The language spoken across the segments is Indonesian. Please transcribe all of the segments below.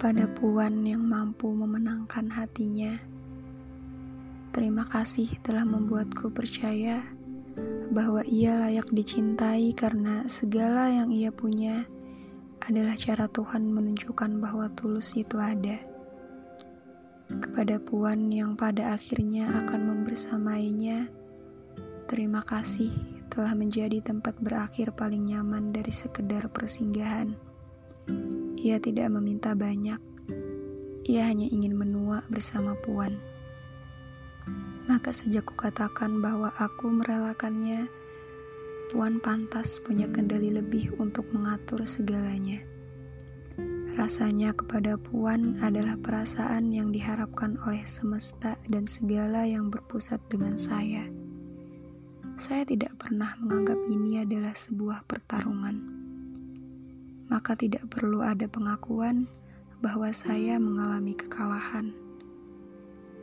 Kepada Puan yang mampu memenangkan hatinya, terima kasih telah membuatku percaya bahwa ia layak dicintai karena segala yang ia punya adalah cara Tuhan menunjukkan bahwa tulus itu ada. Kepada Puan yang pada akhirnya akan membersamainya, terima kasih telah menjadi tempat berakhir paling nyaman dari sekedar persinggahan. Ia tidak meminta banyak. Ia hanya ingin menua bersama Puan. Maka sejak kukatakan bahwa aku merelakannya, Puan pantas punya kendali lebih untuk mengatur segalanya. Rasanya kepada Puan adalah perasaan yang diharapkan oleh semesta dan segala yang berpusat dengan saya. Saya tidak pernah menganggap ini adalah sebuah pertarungan maka tidak perlu ada pengakuan bahwa saya mengalami kekalahan.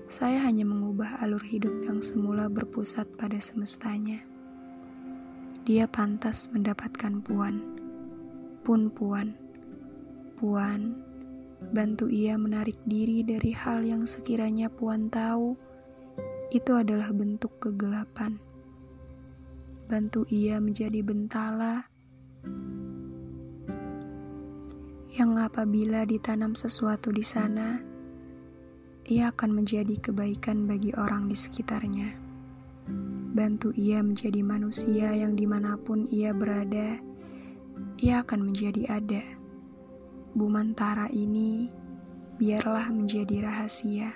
Saya hanya mengubah alur hidup yang semula berpusat pada semestanya. Dia pantas mendapatkan puan, pun puan, puan, bantu ia menarik diri dari hal yang sekiranya puan tahu itu adalah bentuk kegelapan. Bantu ia menjadi bentala yang apabila ditanam sesuatu di sana, ia akan menjadi kebaikan bagi orang di sekitarnya. Bantu ia menjadi manusia yang di mana pun ia berada, ia akan menjadi ada. Bumantara ini biarlah menjadi rahasia.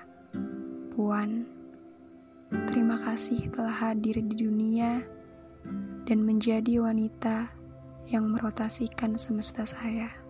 Puan, terima kasih telah hadir di dunia dan menjadi wanita yang merotasikan semesta saya.